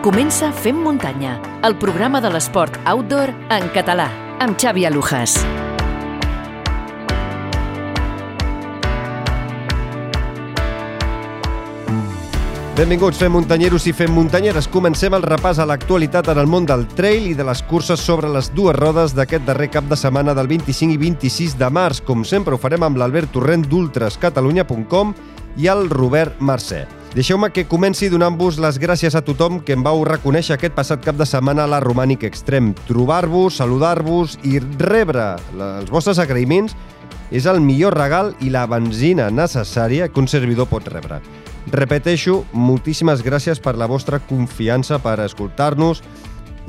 Comença Fem Muntanya, el programa de l'esport outdoor en català, amb Xavi Alujas. Benvinguts, fem muntanyeros i fem muntanyeres. Comencem el repàs a l'actualitat en el món del trail i de les curses sobre les dues rodes d'aquest darrer cap de setmana del 25 i 26 de març. Com sempre, ho farem amb l'Albert Torrent d'ultrascatalunya.com i el Robert Mercè. Deixeu-me que comenci donant-vos les gràcies a tothom que em vau reconèixer aquest passat cap de setmana a la Romànic Extrem. Trobar-vos, saludar-vos i rebre els vostres agraïments és el millor regal i la benzina necessària que un servidor pot rebre. Repeteixo, moltíssimes gràcies per la vostra confiança, per escoltar-nos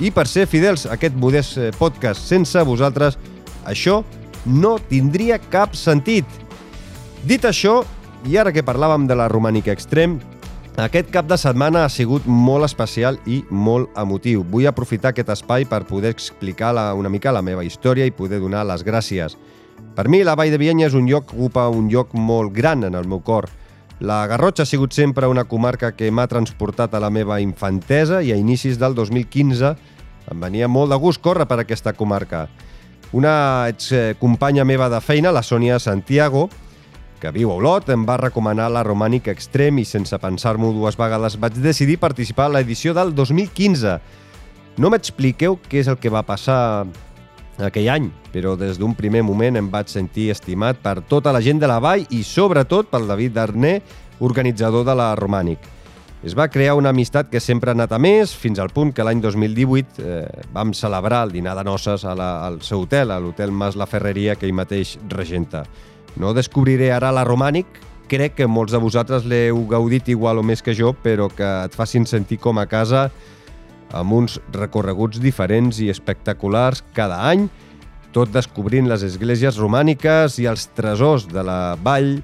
i per ser fidels a aquest modest eh, podcast. Sense vosaltres, això no tindria cap sentit. Dit això, i ara que parlàvem de la romànica extrem, aquest cap de setmana ha sigut molt especial i molt emotiu. Vull aprofitar aquest espai per poder explicar la, una mica la meva història i poder donar les gràcies. Per mi, la Vall de Vienya és un lloc que ocupa un lloc molt gran en el meu cor. La Garrotxa ha sigut sempre una comarca que m'ha transportat a la meva infantesa i a inicis del 2015 em venia molt de gust córrer per aquesta comarca. Una ex companya meva de feina, la Sònia Santiago, que viu a Olot, em va recomanar la Romànica Extrem i sense pensar-m'ho dues vegades vaig decidir participar a l'edició del 2015. No m'expliqueu què és el que va passar aquell any, però des d'un primer moment em vaig sentir estimat per tota la gent de la vall i sobretot pel David Darné, organitzador de la Romànic. Es va crear una amistat que sempre ha anat a més, fins al punt que l'any 2018 eh, vam celebrar el dinar de noces a la, al seu hotel, a l'hotel Mas La Ferreria, que ell mateix regenta. No descobriré ara la Romànic, crec que molts de vosaltres l'heu gaudit igual o més que jo, però que et facin sentir com a casa amb uns recorreguts diferents i espectaculars cada any, tot descobrint les esglésies romàniques i els tresors de la vall,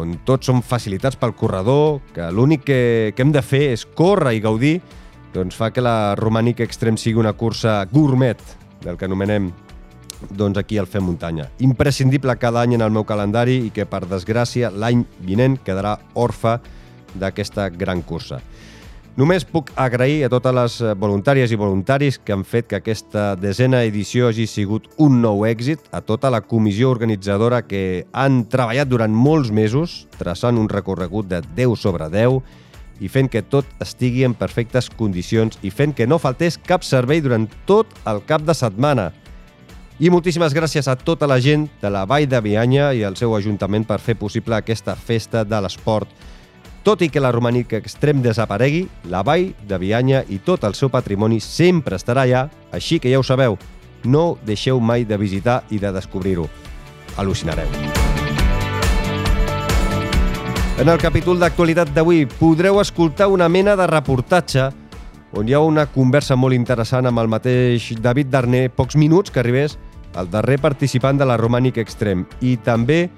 on tots són facilitats pel corredor, que l'únic que, que hem de fer és córrer i gaudir, doncs fa que la Romànica Extrem sigui una cursa gourmet, del que anomenem doncs aquí al Fem Muntanya. Imprescindible cada any en el meu calendari i que, per desgràcia, l'any vinent quedarà orfe d'aquesta gran cursa. Només puc agrair a totes les eh, voluntàries i voluntaris que han fet que aquesta desena edició hagi sigut un nou èxit, a tota la comissió organitzadora que han treballat durant molts mesos, traçant un recorregut de 10 sobre 10 i fent que tot estigui en perfectes condicions i fent que no faltés cap servei durant tot el cap de setmana. I moltíssimes gràcies a tota la gent de la Vall de Bianya i al seu ajuntament per fer possible aquesta festa de l'esport tot i que la romànica extrem desaparegui, la vall de Bianya i tot el seu patrimoni sempre estarà allà, així que ja ho sabeu, no deixeu mai de visitar i de descobrir-ho. Al·lucinareu. En el capítol d'actualitat d'avui podreu escoltar una mena de reportatge on hi ha una conversa molt interessant amb el mateix David Darné, pocs minuts que arribés el darrer participant de la Romànica Extrem, i també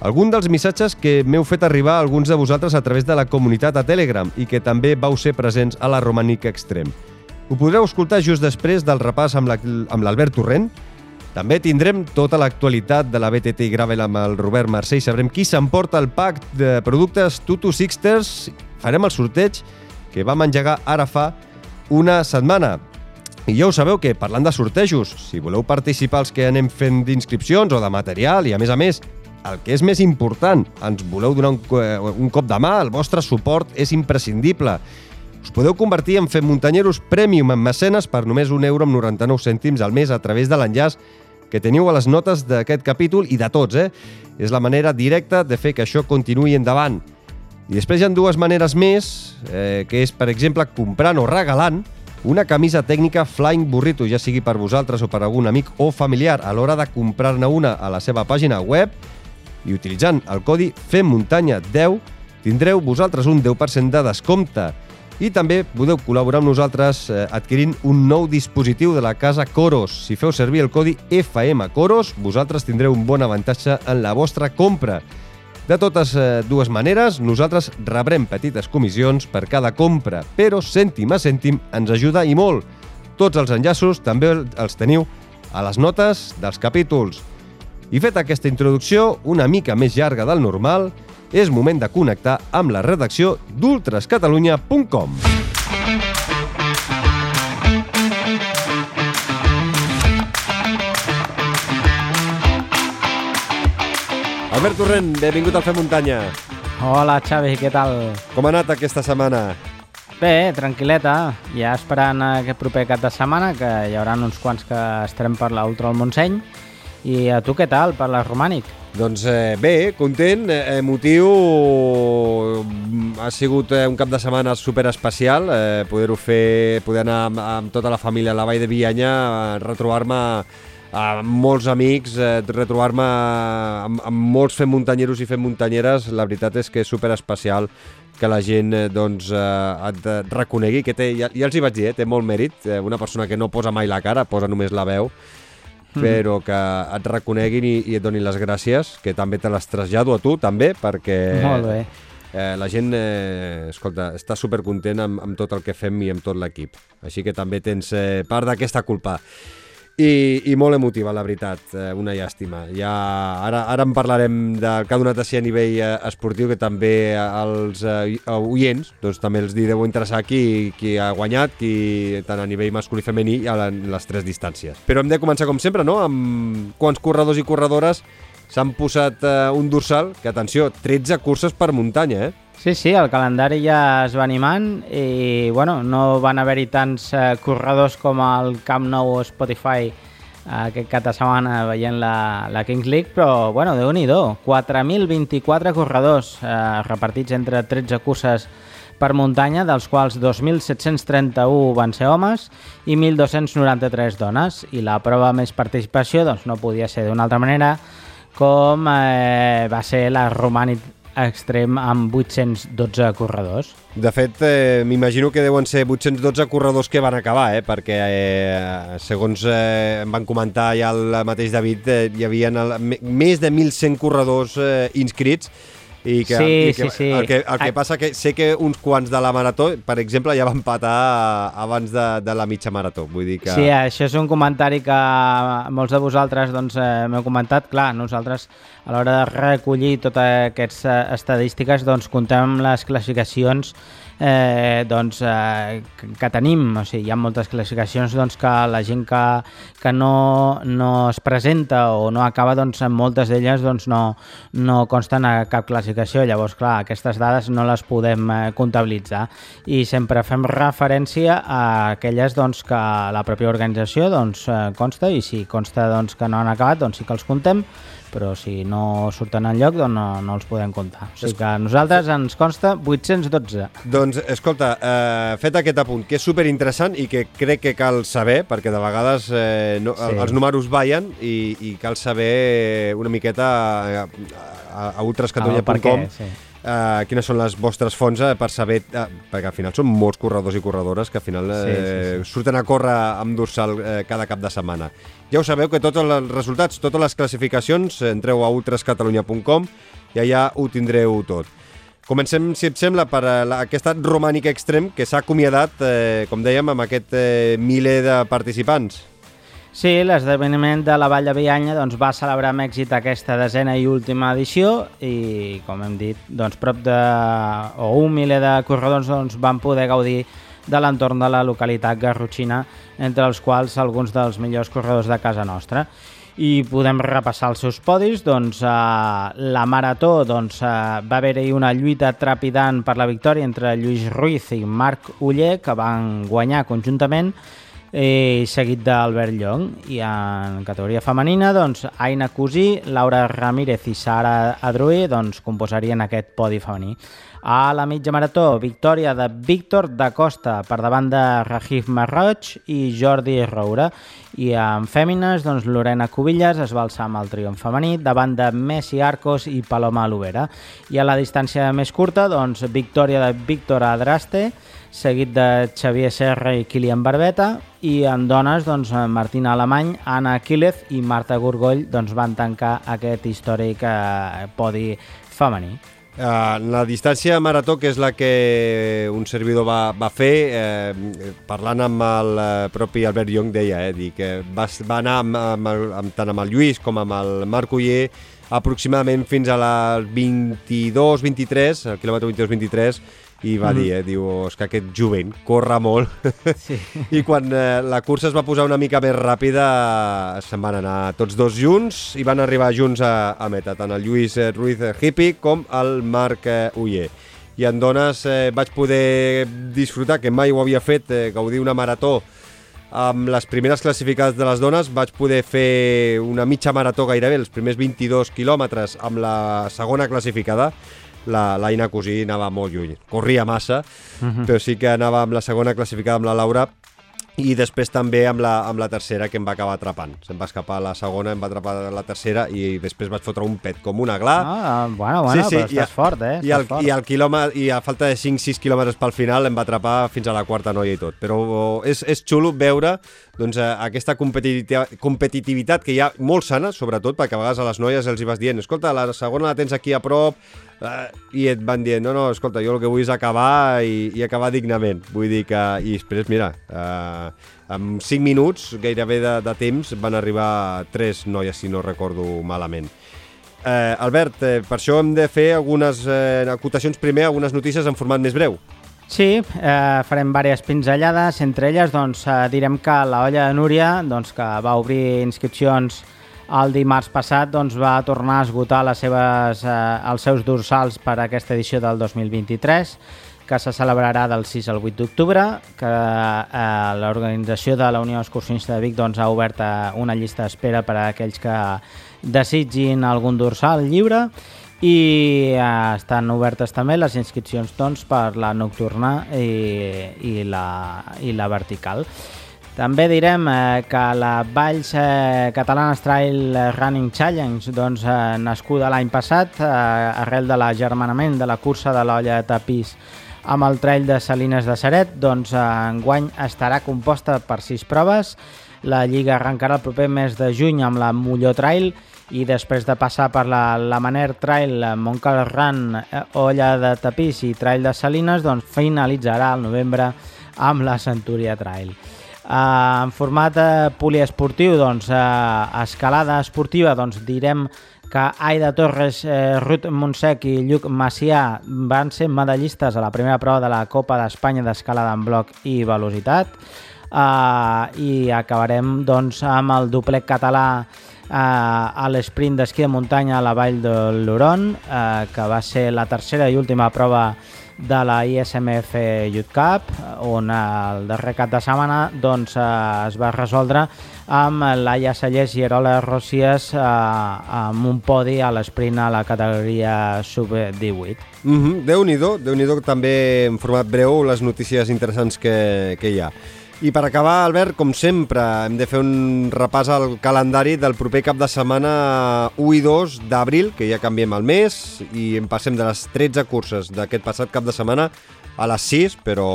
algun dels missatges que m'heu fet arribar a alguns de vosaltres a través de la comunitat a Telegram i que també vau ser presents a la Romànica Extrem. Ho podreu escoltar just després del repàs amb l'Albert Torrent. També tindrem tota l'actualitat de la BTT i Gravel amb el Robert Mercè i sabrem qui s'emporta el pack de productes Tutu Sixters. Farem el sorteig que vam engegar ara fa una setmana. I ja ho sabeu que, parlant de sortejos, si voleu participar els que anem fent d'inscripcions o de material i, a més a més, el que és més important, ens voleu donar un, eh, un cop de mà, el vostre suport és imprescindible. Us podeu convertir en Fem Muntanyeros Premium en mecenes per només un euro amb 99 cèntims al mes a través de l'enllaç que teniu a les notes d'aquest capítol i de tots, eh? És la manera directa de fer que això continuï endavant. I després hi ha dues maneres més, eh, que és, per exemple, comprant o regalant una camisa tècnica Flying Burrito, ja sigui per vosaltres o per algun amic o familiar, a l'hora de comprar-ne una a la seva pàgina web i utilitzant el codi FEMMUNTANYA10 tindreu vosaltres un 10% de descompte i també podeu col·laborar amb nosaltres eh, adquirint un nou dispositiu de la casa Coros. Si feu servir el codi FMCOROS, vosaltres tindreu un bon avantatge en la vostra compra. De totes eh, dues maneres, nosaltres rebrem petites comissions per cada compra, però cèntim a cèntim ens ajuda i molt. Tots els enllaços també els teniu a les notes dels capítols. I fet aquesta introducció una mica més llarga del normal, és moment de connectar amb la redacció d'ultrascatalunya.com. Albert Torrent, benvingut al Fer Muntanya. Hola, Xavi, què tal? Com ha anat aquesta setmana? Bé, tranquil·leta, ja esperant aquest proper cap de setmana, que hi haurà uns quants que estarem per l'Ultra al Montseny. I a tu què tal, per la Romànic? Doncs eh, bé, content, eh, emotiu, ha sigut eh, un cap de setmana super especial, eh, poder-ho fer, poder anar amb, amb tota la família a la Vall de Bianya, retrobar-me amb molts amics, eh, retrobar-me amb, amb molts fent muntanyeros i fent muntanyeres, la veritat és que és super especial que la gent eh, doncs, eh, et reconegui, que té, ja, ja els hi vaig dir, eh, té molt mèrit, eh, una persona que no posa mai la cara, posa només la veu, Mm. però que et reconeguin i, i et donin les gràcies, que també te les trasllado a tu, també, perquè... Molt bé. Eh, la gent, eh, escolta, està supercontent amb, amb tot el que fem i amb tot l'equip. Així que també tens eh, part d'aquesta culpa. I, i molt emotiva, la veritat, eh, una llàstima. Ja, ara, ara en parlarem del que ha donat així a nivell eh, esportiu, que també eh, oients doncs, també els deu interessar qui, qui ha guanyat, qui, tant a nivell masculí i femení, a les tres distàncies. Però hem de començar, com sempre, no? amb quants corredors i corredores s'han posat eh, un dorsal, que atenció, 13 curses per muntanya, eh? Sí, sí, el calendari ja es va animant i bueno, no van haver-hi tants eh, corredors com el Camp Nou o Spotify eh, aquest cap de setmana veient la, la Kings League, però bueno, déu nhi 4.024 corredors eh, repartits entre 13 curses per muntanya, dels quals 2.731 van ser homes i 1.293 dones. I la prova més participació doncs, no podia ser d'una altra manera com eh, va ser la Romànic extrem amb 812 corredors. De fet, eh, m'imagino que deuen ser 812 corredors que van acabar, eh? perquè eh, segons eh, em van comentar ja el mateix David, eh, hi havia el, més de 1.100 corredors eh, inscrits i que, sí, i que sí, sí. El, que, el que passa que sé que uns quants de la marató, per exemple, ja van patar abans de, de la mitja marató. Vull dir que... Sí, això és un comentari que molts de vosaltres doncs, eh, m'heu comentat. Clar, nosaltres a l'hora de recollir totes aquestes eh, estadístiques doncs, contem les classificacions eh, doncs, eh, que tenim. O sigui, hi ha moltes classificacions doncs, que la gent que, que no, no es presenta o no acaba, doncs, moltes d'elles doncs, no, no consten a cap classificació. Llavors, clar, aquestes dades no les podem eh, comptabilitzar i sempre fem referència a aquelles doncs, que la pròpia organització doncs, eh, consta i si consta doncs, que no han acabat, doncs sí que els contem però si no surten en lloc doncs no, no els podem comptar. O sigui que a nosaltres ens consta 812. Doncs, escolta, eh, fet aquest apunt, que és super interessant i que crec que cal saber, perquè de vegades eh, no, sí. els números ballen i, i cal saber una miqueta a, a, a ultrascatalunya.com sí uh, quines són les vostres fonts uh, per saber, uh, perquè al final són molts corredors i corredores que al final uh, sí, sí, sí. surten a córrer amb dorsal uh, cada cap de setmana. Ja ho sabeu que tots els resultats, totes les classificacions, entreu a ultrascatalunya.com i allà ho tindreu tot. Comencem, si et sembla, per la, aquesta romànic extrem que s'ha acomiadat, eh, com dèiem, amb aquest eh, miler de participants. Sí, l'esdeveniment de la Vall de Bianya doncs, va celebrar amb èxit aquesta desena i última edició i, com hem dit, doncs, prop de, o un miler de corredors doncs, van poder gaudir de l'entorn de la localitat garrotxina, entre els quals alguns dels millors corredors de casa nostra. I podem repassar els seus podis, doncs eh, la marató doncs, eh, va haver-hi una lluita trepidant per la victòria entre Lluís Ruiz i Marc Uller, que van guanyar conjuntament, i seguit d'Albert Llong. I en categoria femenina, doncs, Aina Cusí, Laura Ramírez i Sara Adruí doncs, composarien aquest podi femení. A la mitja marató, victòria de Víctor da Costa per davant de Rajif Marroig i Jordi Roura. I en fèmines, doncs, Lorena Cubillas es va alçar amb el triomf femení davant de Messi Arcos i Paloma Lovera. I a la distància més curta, doncs, victòria de Víctor Adraste, seguit de Xavier Serra i Kilian Barbeta, i en dones, doncs, Martina Alemany, Anna Quílez i Marta Gorgoll doncs, van tancar aquest històric eh, podi femení. Uh, la distància marató, que és la que un servidor va, va fer, eh, parlant amb el eh, propi Albert Young, deia, eh, dir que va, va anar amb, amb, amb, tant amb el Lluís com amb el Marc Uller aproximadament fins a la 22-23, el quilòmetre 22-23, i va mm. dir, eh, diu, és que aquest jovent corre molt. Sí. I quan eh, la cursa es va posar una mica més ràpida, se'n van anar tots dos junts i van arribar junts a, a meta, tant el Lluís eh, Ruiz Hippie com el Marc eh, Uller. I en dones eh, vaig poder disfrutar, que mai ho havia fet, eh, gaudir una marató amb les primeres classificades de les dones vaig poder fer una mitja marató gairebé, els primers 22 quilòmetres amb la segona classificada la l'Aina Cosí anava molt lluny. Corria massa, uh mhm. -huh. però sí que anava amb la segona classificada amb la Laura i després també amb la, amb la tercera que em va acabar atrapant. Se'm va escapar la segona, em va atrapar la tercera i després vaig fotre un pet com una gla. Ah, bueno, bueno, sí, sí, però estàs fort, eh? I, el, fort. i, el quilòmetre, I a falta de 5-6 quilòmetres pel final em va atrapar fins a la quarta noia i tot. Però és, és xulo veure doncs, eh, aquesta competitivitat que hi ha molt sana, sobretot, perquè a vegades a les noies els hi vas dient escolta, la segona la tens aquí a prop, Uh, i et van dient, no, no, escolta, jo el que vull és acabar i, i acabar dignament. Vull dir que... I després, mira, uh, en 5 minuts, gairebé de, de temps, van arribar tres noies, si no recordo malament. Uh, Albert, uh, per això hem de fer algunes uh, acotacions primer, algunes notícies en format més breu. Sí, eh, farem diverses pinzellades, entre elles doncs, eh, direm que la olla de Núria, doncs, que va obrir inscripcions el dimarts passat doncs, va tornar a esgotar les seves, eh, els seus dorsals per a aquesta edició del 2023 que se celebrarà del 6 al 8 d'octubre, que eh, l'organització de la Unió Excursionista de Vic doncs, ha obert eh, una llista d'espera per a aquells que desitgin algun dorsal lliure eh, estan obertes també les inscripcions doncs, per la nocturna i, i, la, i la vertical. També direm eh, que la Valls eh, Catalana Trail Running Challenge, doncs, eh, nascuda l'any passat, eh, arrel de l'agermanament de la cursa de l'olla de tapís amb el trail de Salines de Seret, doncs eh, enguany estarà composta per sis proves. La Lliga arrencarà el proper mes de juny amb la Molló Trail i després de passar per la, la Maner Trail, Montcal Run, eh, Olla de Tapís i Trail de Salines, doncs finalitzarà el novembre amb la Centúria Trail. Uh, en format uh, poliesportiu, doncs, uh, escalada esportiva, doncs direm que Aida Torres, eh, Ruth Montsec i Lluc Macià van ser medallistes a la primera prova de la Copa d'Espanya d'escalada en bloc i velocitat. Uh, I acabarem doncs, amb el doblec català a l'esprint d'esquí de muntanya a la vall de l'Uron, uh, que va ser la tercera i última prova de la ISMF Youth Cup, on el darrer cap de setmana doncs, eh, es va resoldre amb Laia Sallés i Erola Rossies eh, amb un podi a l'esprint a la categoria sub-18. Mm -hmm. Déu-n'hi-do, déu déu també en format breu les notícies interessants que, que hi ha. I per acabar, Albert, com sempre, hem de fer un repàs al calendari del proper cap de setmana 1 i 2 d'abril, que ja canviem el mes, i en passem de les 13 curses d'aquest passat cap de setmana a les 6, però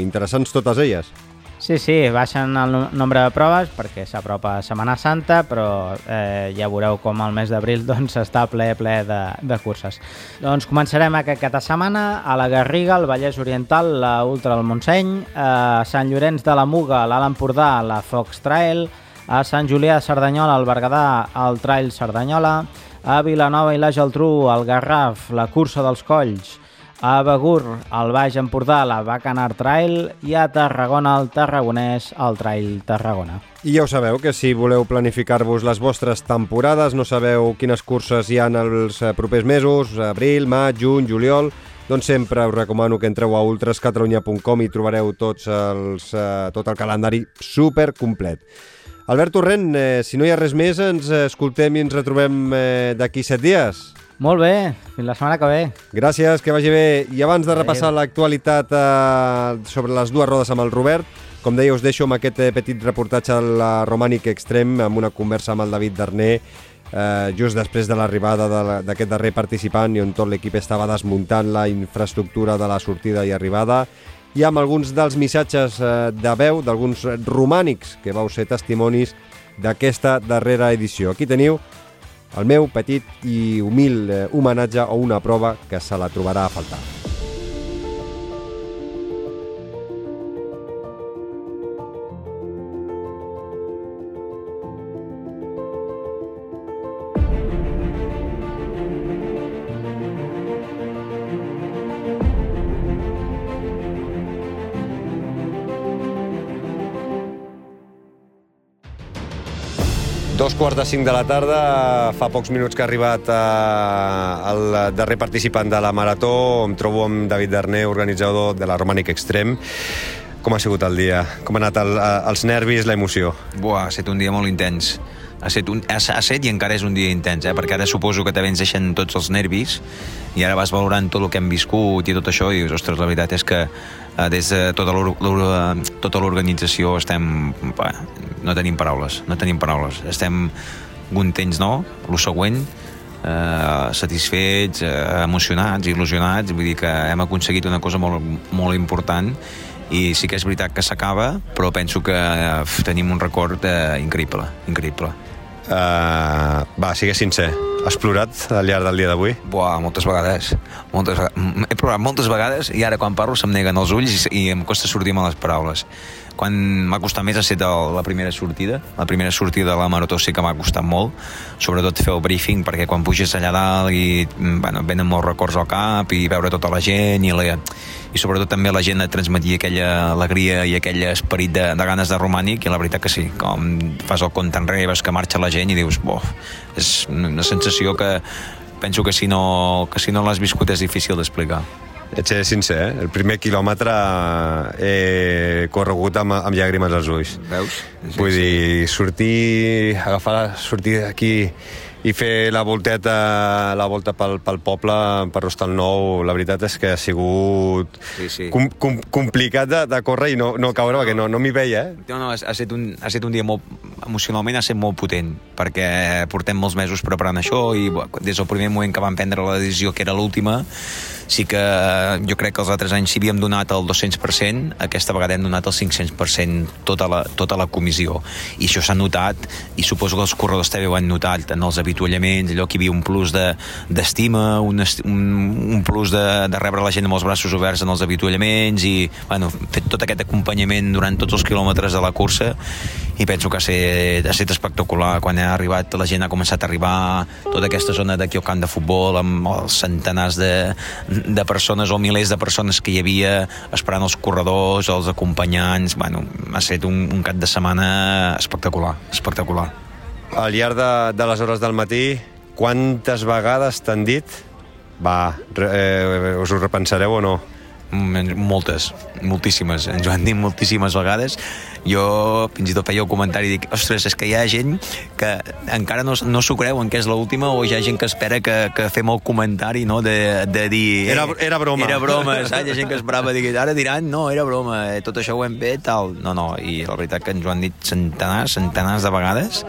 interessants totes elles. Sí, sí, baixen el nombre de proves perquè s'apropa Setmana Santa, però eh, ja veureu com el mes d'abril doncs, està ple, ple de, de curses. Doncs començarem aquest cap de setmana a la Garriga, al Vallès Oriental, la Ultra del Montseny, a Sant Llorenç de la Muga, l'Alt Empordà, la Fox Trail, a Sant Julià de Cerdanyola, al Berguedà, el Trail Cerdanyola, a Vilanova i la Geltrú, al Garraf, la Cursa dels Colls, a Begur, al Baix Empordà, la Bacanar Trail i a Tarragona, el Tarragonès, el Trail Tarragona. I ja ho sabeu, que si voleu planificar-vos les vostres temporades, no sabeu quines curses hi han els eh, propers mesos, abril, maig, juny, juliol, doncs sempre us recomano que entreu a ultrascatalunya.com i trobareu tots els, eh, tot el calendari super complet. Albert Torrent, eh, si no hi ha res més, ens escoltem i ens retrobem eh, d'aquí set dies. Molt bé, fins la setmana que ve. Gràcies, que vagi bé. I abans de repassar l'actualitat eh, sobre les dues rodes amb el Robert, com deia, us deixo amb aquest eh, petit reportatge de la Romànic Extrem, amb una conversa amb el David Darner, eh, just després de l'arribada d'aquest de darrer participant i on tot l'equip estava desmuntant la infraestructura de la sortida i arribada i amb alguns dels missatges eh, de veu d'alguns romànics que vau ser testimonis d'aquesta darrera edició. Aquí teniu el meu petit i humil eh, homenatge o una prova que se la trobarà a faltar. Quarts de cinc de la tarda, fa pocs minuts que ha arribat eh, el darrer participant de la Marató. Em trobo amb David Darné, organitzador de la Romànic Extrem. Com ha sigut el dia? Com ha anat el, eh, els nervis, la emoció? Buah, ha estat un dia molt intens. Ha estat, un, ha, ha estat i encara és un dia intens, eh? perquè ara suposo que te vens deixant tots els nervis i ara vas valorant tot el que hem viscut i tot això i dius, ostres, la veritat és que eh, des de tota tota l'organització estem... Bah, no tenim paraules, no tenim paraules. Estem contents, no? Lo següent, eh, satisfets, eh, emocionats, il·lusionats, vull dir que hem aconseguit una cosa molt, molt important i sí que és veritat que s'acaba, però penso que eh, tenim un record eh, increïble, increïble. Uh, va, sigues sincer. Has plorat al llarg del dia d'avui? Buah, moltes vegades. Moltes, he plorat moltes vegades i ara quan parlo se'm neguen els ulls i, i em costa sortir-me les paraules quan m'ha costat més ha estat la primera sortida. La primera sortida de la Marató sí que m'ha costat molt, sobretot fer el briefing, perquè quan puges allà dalt i mm, bueno, venen molts records al cap i veure tota la gent i, la, i sobretot també la gent et transmetia aquella alegria i aquell esperit de, de ganes de romànic i la veritat que sí, com fas el compte enrere, veus que marxa la gent i dius, bof, és una sensació que penso que si no, que si no l'has viscut és difícil d'explicar. Et seré sincer, eh? el primer quilòmetre he corregut amb, amb llàgrimes als ulls. Veus? Sí, Vull sí. dir, sortir, agafar, sortir d'aquí i fer la volteta, la volta pel, pel poble, per Hostal Nou, la veritat és que ha sigut sí, sí. Com, com, complicat de, de córrer i no, no caure, perquè no, no m'hi veia. Eh? No, no, ha, ha, estat un, ha estat un dia molt, emocionalment ha estat molt potent, perquè portem molts mesos preparant això i des del primer moment que vam prendre la decisió, que era l'última, sí que jo crec que els altres anys sí havíem donat el 200%, aquesta vegada hem donat el 500% tota la, tota la comissió. I això s'ha notat, i suposo que els corredors també ho han notat en els avituallaments, allò que hi havia un plus d'estima, de, un, un, un plus de, de rebre la gent amb els braços oberts en els avituallaments i bueno, fet tot aquest acompanyament durant tots els quilòmetres de la cursa i penso que ha estat, ha estat espectacular quan ha arribat, la gent ha començat a arribar tota aquesta zona d'aquí al camp de futbol amb els centenars de, de persones o milers de persones que hi havia esperant els corredors, els acompanyants bueno, ha estat un, un cap de setmana espectacular, espectacular al llarg de, de les hores del matí quantes vegades t'han dit va, eh, us ho repensareu o no? Mm, moltes, moltíssimes. Ens ho han dit moltíssimes vegades. Jo fins i tot feia el comentari i dic, ostres, és que hi ha gent que encara no, no s'ho creuen que és l'última o hi ha gent que espera que, que fem el comentari no, de, de dir... Era, era broma. Era broma, saps? Hi ha gent que esperava, dir, ara diran, no, era broma, eh, tot això ho hem fet, tal. No, no, i la veritat que ens ho han dit centenars, centenars de vegades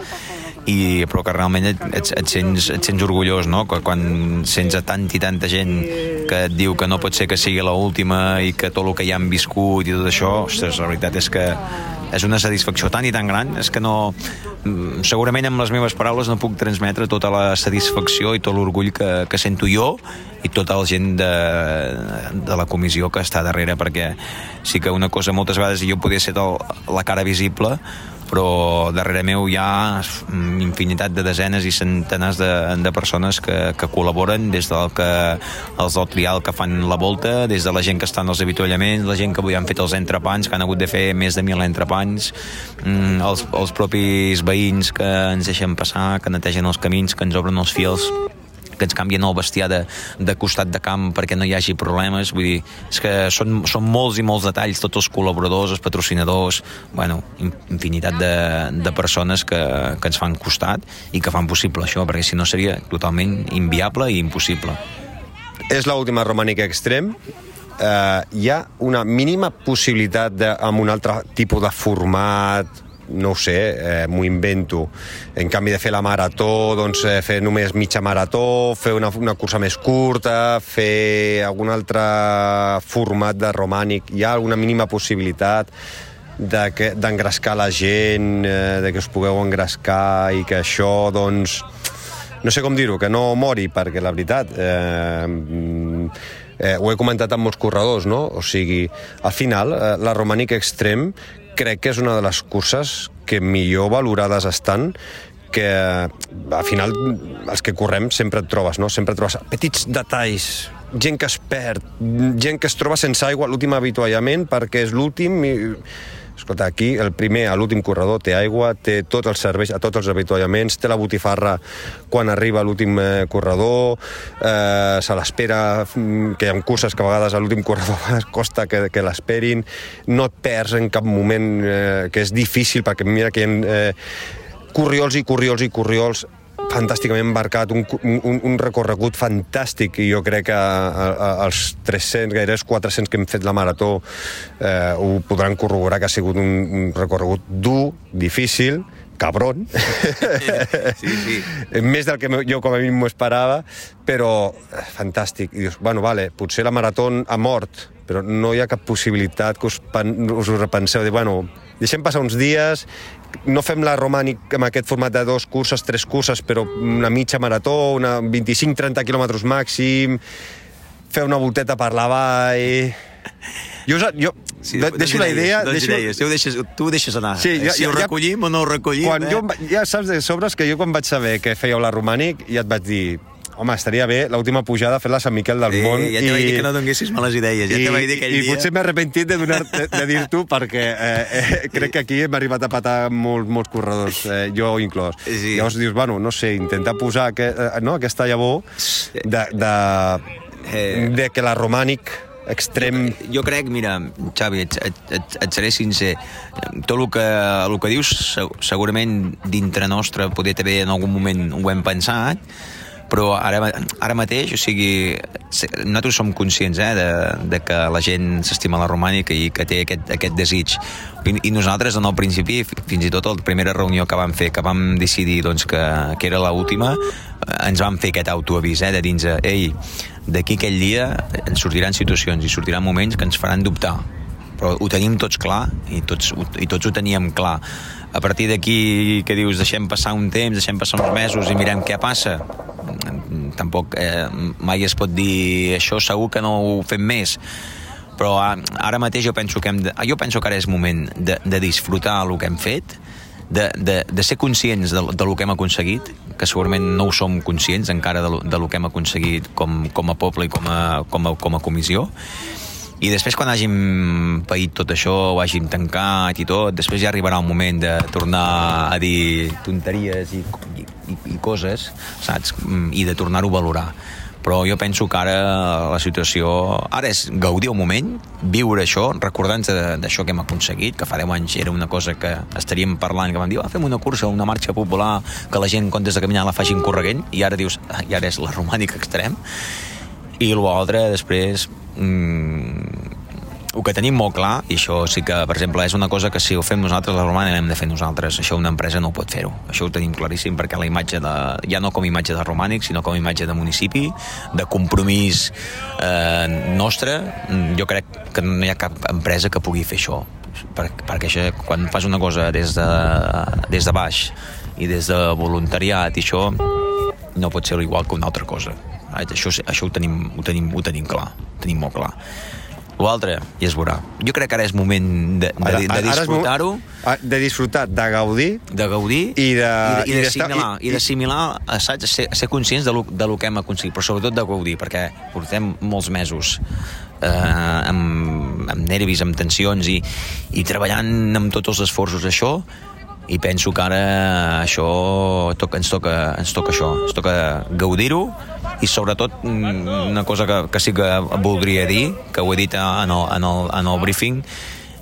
i, però que realment et, et, et, sents, et sents orgullós, no? Quan sents a tant i tanta gent que et diu que no pot ser que sigui l última i que tot el que ja han viscut i tot això, ostres, la veritat és que és una satisfacció tan i tan gran és que no, mm, segurament amb les meves paraules no puc transmetre tota la satisfacció i tot l'orgull que, que sento jo i tota la gent de, de la comissió que està darrere perquè sí que una cosa moltes vegades jo podia ser la cara visible però darrere meu hi ha infinitat de desenes i centenars de, de persones que, que col·laboren des del que els del trial que fan la volta, des de la gent que està en els avituallaments, la gent que avui han fet els entrepans, que han hagut de fer més de mil entrepans, mm, els, els propis veïns que ens deixen passar, que netegen els camins, que ens obren els fils que ens canvien el bestiar de, de costat de camp perquè no hi hagi problemes, vull dir, és que són, són molts i molts detalls, tots els col·laboradors, els patrocinadors, bueno, infinitat de, de persones que, que ens fan costat i que fan possible això, perquè si no seria totalment inviable i impossible. És l'última romànica extrem, eh, hi ha una mínima possibilitat de, amb un altre tipus de format, no ho sé, eh, m'ho invento. En canvi de fer la marató, doncs eh, fer només mitja marató, fer una, una cursa més curta, fer algun altre format de romànic. Hi ha alguna mínima possibilitat d'engrescar la gent, eh, de que us pugueu engrescar i que això, doncs, no sé com dir-ho, que no mori, perquè la veritat... Eh, eh, ho he comentat amb molts corredors, no? O sigui, al final, eh, la Romànica Extrem crec que és una de les curses que millor valorades estan que al final els que correm sempre et trobes, no? Sempre trobes petits detalls, gent que es perd, gent que es troba sense aigua a l'últim avituallament perquè és l'últim i Escolta, aquí el primer, a l'últim corredor, té aigua, té tots els serveis, a tots els avituallaments, té la botifarra quan arriba l'últim eh, corredor, eh, se l'espera, mm, que hi ha curses que a vegades a l'últim corredor costa que, que l'esperin, no et perds en cap moment, eh, que és difícil, perquè mira que hi ha eh, corriols i corriols i corriols fantàsticament embarcat, un, un, un recorregut fantàstic i jo crec que a, a, els 300, gairebé 400 que hem fet la marató eh, ho podran corroborar que ha sigut un, un recorregut dur, difícil, cabron. Sí, sí. Més del que jo com a mínim m'ho esperava, però eh, fantàstic. I dius, bueno, vale, potser la marató ha mort, però no hi ha cap possibilitat que us, pen, us ho repenseu. Dir, bueno, deixem passar uns dies, no fem la romànic amb aquest format de dos curses, tres curses, però una mitja marató, una 25-30 quilòmetres màxim, fer una volteta per la vall... Jo, jo Sí, de, deixo la idea... Doncs deixo, idees. Tu, ho deixes, tu ho deixes anar. Sí, ja- si ho ja- recollim o no ho recollim... quan eh? jo, ja saps de sobres que jo quan vaig saber que fèieu la romànic ja et vaig dir home, estaria bé l'última pujada fer la Sant Miquel del Sí, Món ja te vaig dir que no donessis males idees. Ja i, te vaig dir aquell i dia... potser m'he arrepentit de, donar, de, de dir-t'ho perquè eh, eh, crec que aquí hem arribat a patar molt, molts corredors, eh, jo inclòs. Sí. Llavors dius, bueno, no sé, intentar posar que, eh, no, aquesta llavor de, de, Eh. de que la romànic extrem... Jo crec, mira, Xavi, et, et, et, et seré sincer, tot el que, el que dius se- segurament dintre nostre poder també en algun moment ho hem pensat, però ara, ara mateix, o sigui, nosaltres som conscients eh, de, de que la gent s'estima la romànica i que té aquest, aquest desig. I, I nosaltres, en el principi, fi- fins i tot la primera reunió que vam fer, que vam decidir doncs, que, que era l'última, eh, ens vam fer aquest autoavís, eh, de dins, ei, d'aquí aquell dia ens sortiran situacions i sortiran moments que ens faran dubtar però ho tenim tots clar i tots, i tots ho teníem clar a partir d'aquí que dius deixem passar un temps, deixem passar uns mesos i mirem què passa? Tampoc eh, mai es pot dir això segur que no ho fem més. Però a- ara mateix jo penso que hem de, jo penso que ara és moment de, de disfrutar el que hem fet de, de, de ser conscients de, de lo que hem aconseguit, que segurament no ho som conscients encara de de lo que hem aconseguit com, com a poble i com a, com a, com a comissió, i després quan hàgim paït tot això, ho hàgim tancat i tot, després ja arribarà el moment de tornar a dir tonteries i, i, i, coses, saps? Mm, I de tornar-ho a valorar. Però jo penso que ara la situació... Ara és gaudir el moment, viure això, recordar-nos de- d'això que hem aconseguit, que fa 10 anys era una cosa que estaríem parlant, que vam dir, ah, fem una cursa, una marxa popular, que la gent, en comptes de caminar, la facin correguent, i ara dius, ah, i ara és la romànica extrem, i l'altre, després, mm, el que tenim molt clar, i això sí que, per exemple, és una cosa que si ho fem nosaltres, la romana l'hem de fer nosaltres. Això una empresa no pot fer-ho. Això ho tenim claríssim, perquè la imatge de, ja no com imatge de romànic, sinó com imatge de municipi, de compromís eh, nostre, jo crec que no hi ha cap empresa que pugui fer això. Per, perquè això, quan fas una cosa des de, des de baix i des de voluntariat i això no pot ser igual que una altra cosa. Això, això ho, tenim, ho, tenim, ho tenim clar, ho tenim molt clar. L'altre, ja es veurà. Jo crec que ara és moment de, de, Ara- de disfrutar-ho, Ah, De disfrutar, de gaudir de gaudir I de- i, i i d'estar- d'assimilar, i- i, d'assimilar, saps? Ser, ser conscients de lo, de lo que hem aconseguit, però sobretot de gaudir, perquè portem molts mesos eh, amb, amb nervis, amb tensions i, i treballant amb tots els esforços això i penso que ara això toca, ens, toca, ens toca això, ens toca gaudir-ho i sobretot mm, una cosa que, que sí que voldria dir, que ho he dit en el, en el, en el briefing,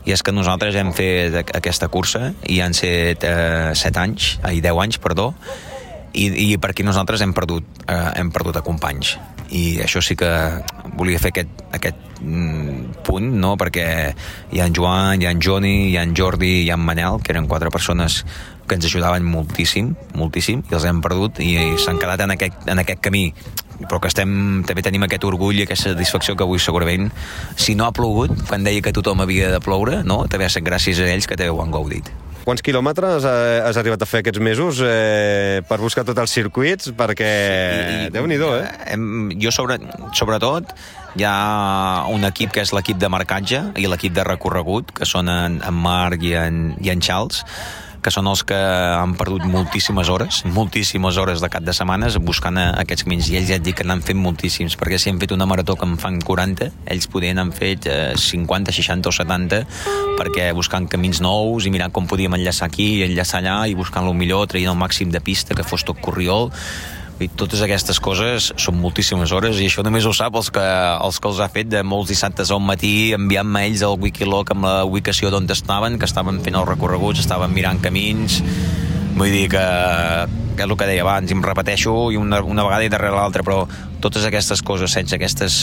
i és que nosaltres hem fet aquesta cursa i han set eh, 7 anys, ai, 10 anys, perdó, i, i perquè nosaltres hem perdut, eh, hem perdut a companys i això sí que volia fer aquest, aquest mm, punt no? perquè hi ha en Joan, hi ha en Joni hi ha en Jordi, hi ha en Manel que eren quatre persones que ens ajudaven moltíssim moltíssim, i els hem perdut i, i s'han quedat en aquest, en aquest camí però que estem, també tenim aquest orgull i aquesta satisfacció que avui segurament si no ha plogut, quan deia que tothom havia de ploure no? també ha estat gràcies a ells que també ho han gaudit Quants quilòmetres has arribat a fer aquests mesos eh, per buscar tots els circuits? Perquè, i- Déu-n'hi-do, eh? Hem, jo, sobre, sobretot, hi ha un equip que és l'equip de marcatge i l'equip de recorregut, que són en, en Marc i en, i en Charles, que són els que han perdut moltíssimes hores, moltíssimes hores de cap de setmanes buscant aquests camins, i ells ja et dic que n'han fet moltíssims, perquè si han fet una marató que en fan 40, ells podien han fet eh, 50, 60 o 70, perquè buscant camins nous i mirant com podíem enllaçar aquí i enllaçar allà i buscant el millor, traient el màxim de pista, que fos tot corriol, i totes aquestes coses són moltíssimes hores i això només ho sap els que, els que els ha fet de molts dissabtes al matí enviant-me ells al Wikiloc amb la ubicació d'on estaven, que estaven fent els recorreguts, estaven mirant camins vull dir que, que és el que deia abans, i em repeteixo i una, una vegada i darrere l'altra, però totes aquestes coses, sense aquestes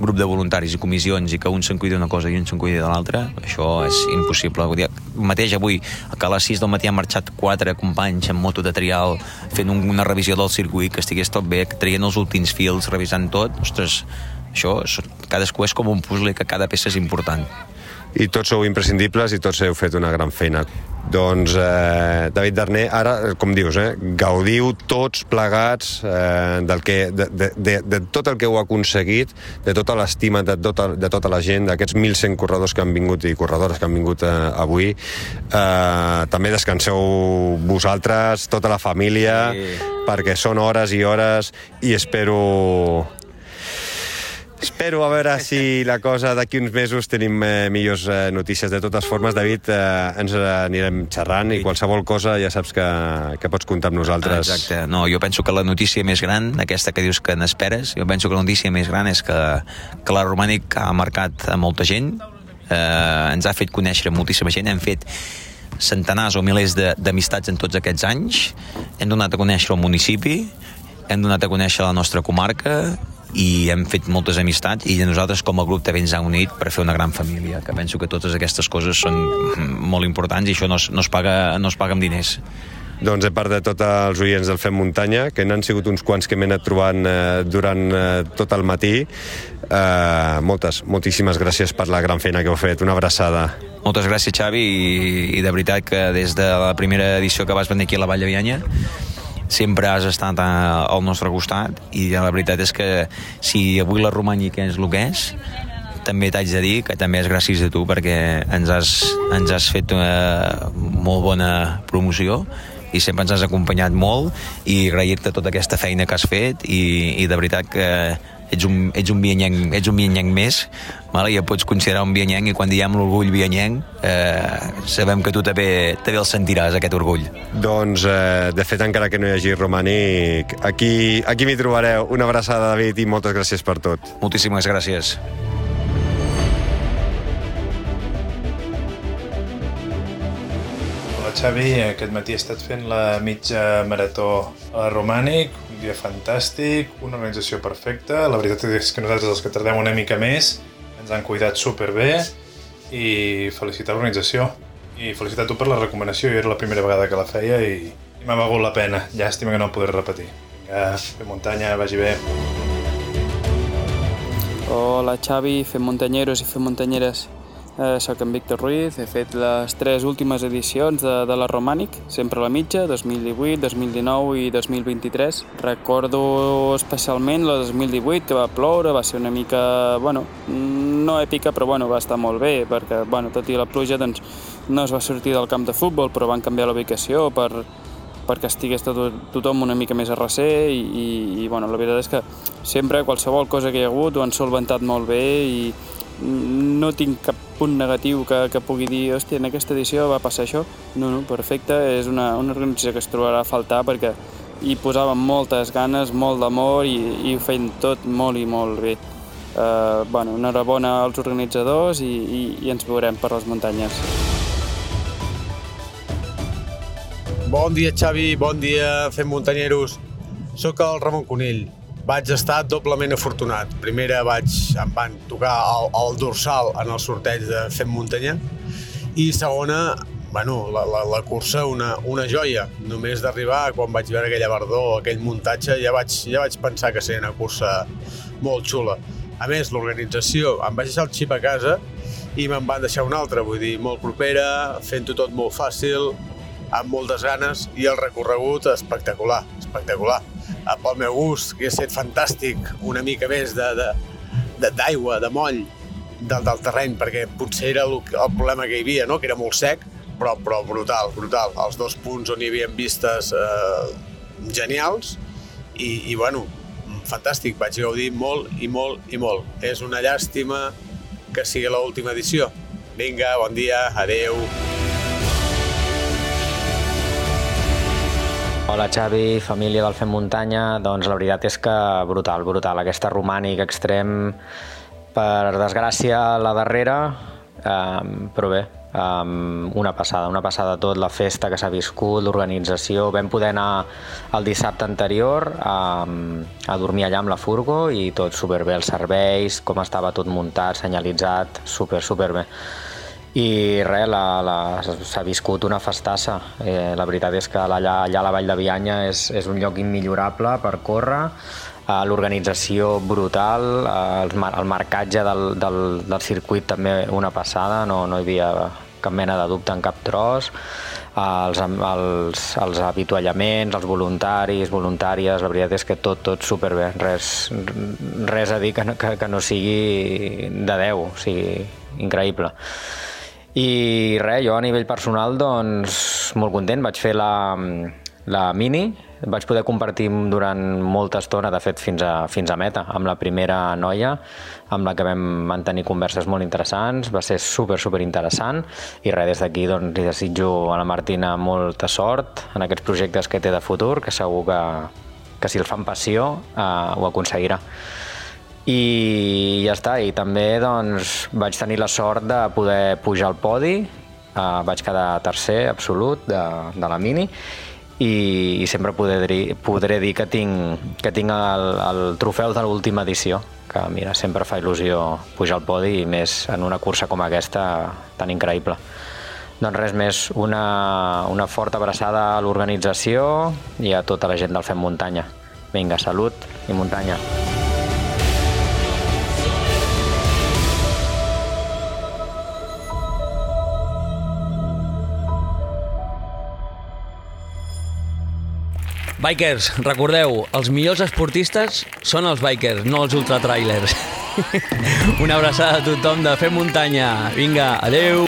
grup de voluntaris i comissions i que un se'n cuida una cosa i un se'n cuida de l'altra, això és impossible. Vull dir, mateix avui, que a les 6 del matí han marxat quatre companys en moto de trial fent un, una revisió del circuit, que estigués tot bé, traient els últims fils, revisant tot, ostres, això, cadascú és com un puzzle que cada peça és important i tots sou imprescindibles i tots heu fet una gran feina. Doncs, eh, David Darner, ara, com dius, eh, gaudiu tots plegats eh, del que, de, de, de, de tot el que heu aconseguit, de tota l'estima de, tota, de tota la gent, d'aquests 1.100 corredors que han vingut i corredores que han vingut eh, avui. Eh, també descanseu vosaltres, tota la família, sí. perquè són hores i hores i espero Espero a veure si la cosa d'aquí uns mesos tenim eh, millors eh, notícies. De totes formes, David, eh, ens anirem xerrant i qualsevol cosa ja saps que, que pots comptar amb nosaltres. Exacte. No, jo penso que la notícia més gran, aquesta que dius que n'esperes, jo penso que la notícia més gran és que, que la Romànic ha marcat a molta gent, eh, ens ha fet conèixer moltíssima gent, hem fet centenars o milers d'amistats en tots aquests anys, hem donat a conèixer el municipi, hem donat a conèixer la nostra comarca i hem fet moltes amistats i nosaltres com a grup també ens hem unit per fer una gran família, que penso que totes aquestes coses són molt importants i això no es, no es, paga, no es paga amb diners. Doncs de part de tots els oients del Fem Muntanya, que n'han sigut uns quants que m'he anat trobant eh, durant eh, tot el matí, eh, moltes, moltíssimes gràcies per la gran feina que heu fet. Una abraçada. Moltes gràcies, Xavi, i, i de veritat que des de la primera edició que vas venir aquí a la Vall de Vianya sempre has estat a, al nostre costat i la veritat és que si avui la Romànica és el que és també t'haig de dir que també és gràcies a tu perquè ens has, ens has fet una molt bona promoció i sempre ens has acompanyat molt i agrair-te tota aquesta feina que has fet i, i de veritat que ets un, ets un bianyenc, ets un bianyenc més, vale? ja pots considerar un bianyenc i quan diem l'orgull bianyenc eh, sabem que tu també, també el sentiràs, aquest orgull. Doncs, eh, de fet, encara que no hi hagi romànic, aquí, aquí m'hi trobareu. Una abraçada, David, i moltes gràcies per tot. Moltíssimes gràcies. Hola Xavi, aquest matí he estat fent la mitja marató a Romànic, dia fantàstic, una organització perfecta. La veritat és que nosaltres, els que tardem una mica més, han cuidat superbé i felicitar l'organització. I felicitar tu per la recomanació, jo era la primera vegada que la feia i, i m'ha valgut la pena. Llàstima que no ho podré repetir. Vinga, fem muntanya, vagi bé. Hola Xavi, fem muntanyeros i fem muntanyeres. Eh, soc en Víctor Ruiz, he fet les tres últimes edicions de, de la Romànic, sempre a la mitja, 2018, 2019 i 2023. Recordo especialment la 2018, que va ploure, va ser una mica, bueno, no èpica, però bueno, va estar molt bé, perquè, bueno, tot i la pluja, doncs, no es va sortir del camp de futbol, però van canviar la ubicació per, perquè estigués tot, tothom una mica més a recer i, i, i bueno, la veritat és que sempre qualsevol cosa que hi ha hagut ho han solventat molt bé i, no tinc cap punt negatiu que, que pugui dir hòstia, en aquesta edició va passar això. No, no, perfecte, és una, una organització que es trobarà a faltar perquè hi posaven moltes ganes, molt d'amor i, i ho feien tot molt i molt bé. Uh, bueno, enhorabona als organitzadors i, i, i ens veurem per les muntanyes. Bon dia, Xavi, bon dia, fem muntanyeros. Soc el Ramon Conill vaig estar doblement afortunat. Primera vaig, em van tocar el, el dorsal en el sorteig de Fem Muntanya i segona, bueno, la, la, la cursa una, una joia. Només d'arribar, quan vaig veure aquella verdor, aquell muntatge, ja vaig, ja vaig pensar que seria una cursa molt xula. A més, l'organització, em vaig deixar el xip a casa i me'n van deixar una altra, vull dir, molt propera, fent-ho tot molt fàcil, amb moltes ganes, i el recorregut espectacular, espectacular pel meu gust, que ha estat fantàstic, una mica més d'aigua, de, de, de moll del, del terreny, perquè potser era el, el problema que hi havia, no? que era molt sec, però, però brutal, brutal. Els dos punts on hi havia vistes eh, genials i, i bueno, fantàstic, vaig gaudir molt i molt i molt. És una llàstima que sigui l'última edició. Vinga, bon dia, adeu. Hola Xavi, família del Fem Muntanya. Doncs la veritat és que brutal, brutal. Aquesta romànic extrem, per desgràcia, la darrera, eh, però bé, um, una passada, una passada tot, la festa que s'ha viscut, l'organització, vam poder anar el dissabte anterior um, a dormir allà amb la furgo i tot superbé, els serveis, com estava tot muntat, senyalitzat, super, superbé. I res, s'ha viscut una festassa. Eh, la veritat és que allà, allà a la Vall de Bianya és, és un lloc immillorable per córrer, eh, l'organització brutal, eh, el, el marcatge del, del, del circuit també una passada, no, no hi havia cap mena de dubte en cap tros, els, els, els avituallaments, els voluntaris, voluntàries, la veritat és que tot, tot superbé, res, res a dir que no, que, que no sigui de 10, o sigui, increïble. I res, jo a nivell personal, doncs, molt content. Vaig fer la, la mini, vaig poder compartir durant molta estona, de fet fins a, fins a meta, amb la primera noia, amb la que vam mantenir converses molt interessants, va ser super, super interessant. I res, des d'aquí doncs, li desitjo a la Martina molta sort en aquests projectes que té de futur, que segur que, que si el fan passió eh, ho aconseguirà i ja està, i també doncs, vaig tenir la sort de poder pujar al podi, uh, vaig quedar tercer absolut de, de la mini i, i sempre podré podré dir que tinc, que tinc el, el trofeu de l'última edició, que mira, sempre fa il·lusió pujar al podi i més en una cursa com aquesta tan increïble. Doncs res més, una, una forta abraçada a l'organització i a tota la gent del Fem Muntanya. Vinga, salut i muntanya. Bikers, recordeu, els millors esportistes són els bikers, no els ultratrailers. Una abraçada a tothom de Fer Muntanya. Vinga, adeu!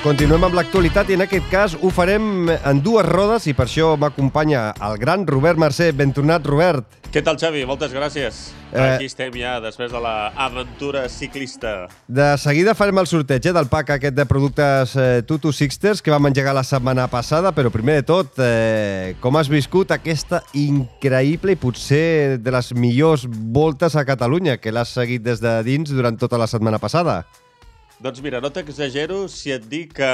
Continuem amb l'actualitat i en aquest cas ho farem en dues rodes i per això m'acompanya el gran Robert Mercè. Ben tornat, Robert. Què tal, Xavi? Moltes gràcies. Eh... Aquí estem ja, després de l'aventura ciclista. De seguida farem el sorteig eh, del pack aquest de productes eh, Tutu Sixters que vam engegar la setmana passada, però primer de tot, eh, com has viscut aquesta increïble i potser de les millors voltes a Catalunya, que l'has seguit des de dins durant tota la setmana passada? Doncs mira, no t'exagero si et dic que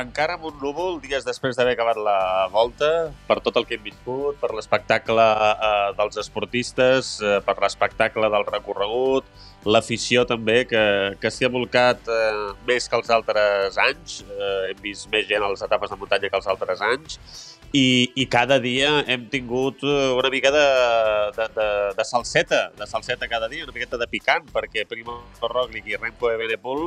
encara amb un núvol, dies després d'haver acabat la volta, per tot el que hem viscut, per l'espectacle eh, dels esportistes, eh, per l'espectacle del recorregut, l'afició també, que, que s'hi ha volcat eh, més que els altres anys, eh, hem vist més gent a les etapes de muntanya que els altres anys, i, i cada dia hem tingut eh, una mica de, de, de, de salseta, de salseta cada dia, una miqueta de picant, perquè Primo Roglic i Remco Evenepoel,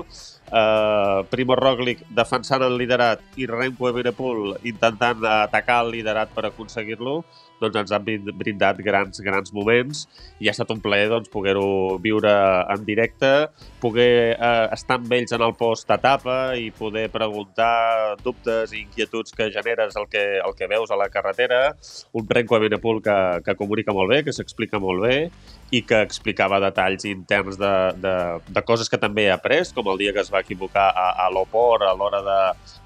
eh, Primo Roglic defensant el liderat i Remco Evenepoel intentant atacar el liderat per aconseguir-lo, doncs ens han brindat grans, grans moments. I ha estat un plaer doncs, poder-ho viure en directe, poder eh, estar amb ells en el post-etapa i poder preguntar dubtes i inquietuds que generes el que, el que veus a la carretera, un Renko Benepul que, que comunica molt bé, que s'explica molt bé i que explicava detalls interns de, de, de coses que també he après, com el dia que es va equivocar a, a l'Opor a l'hora de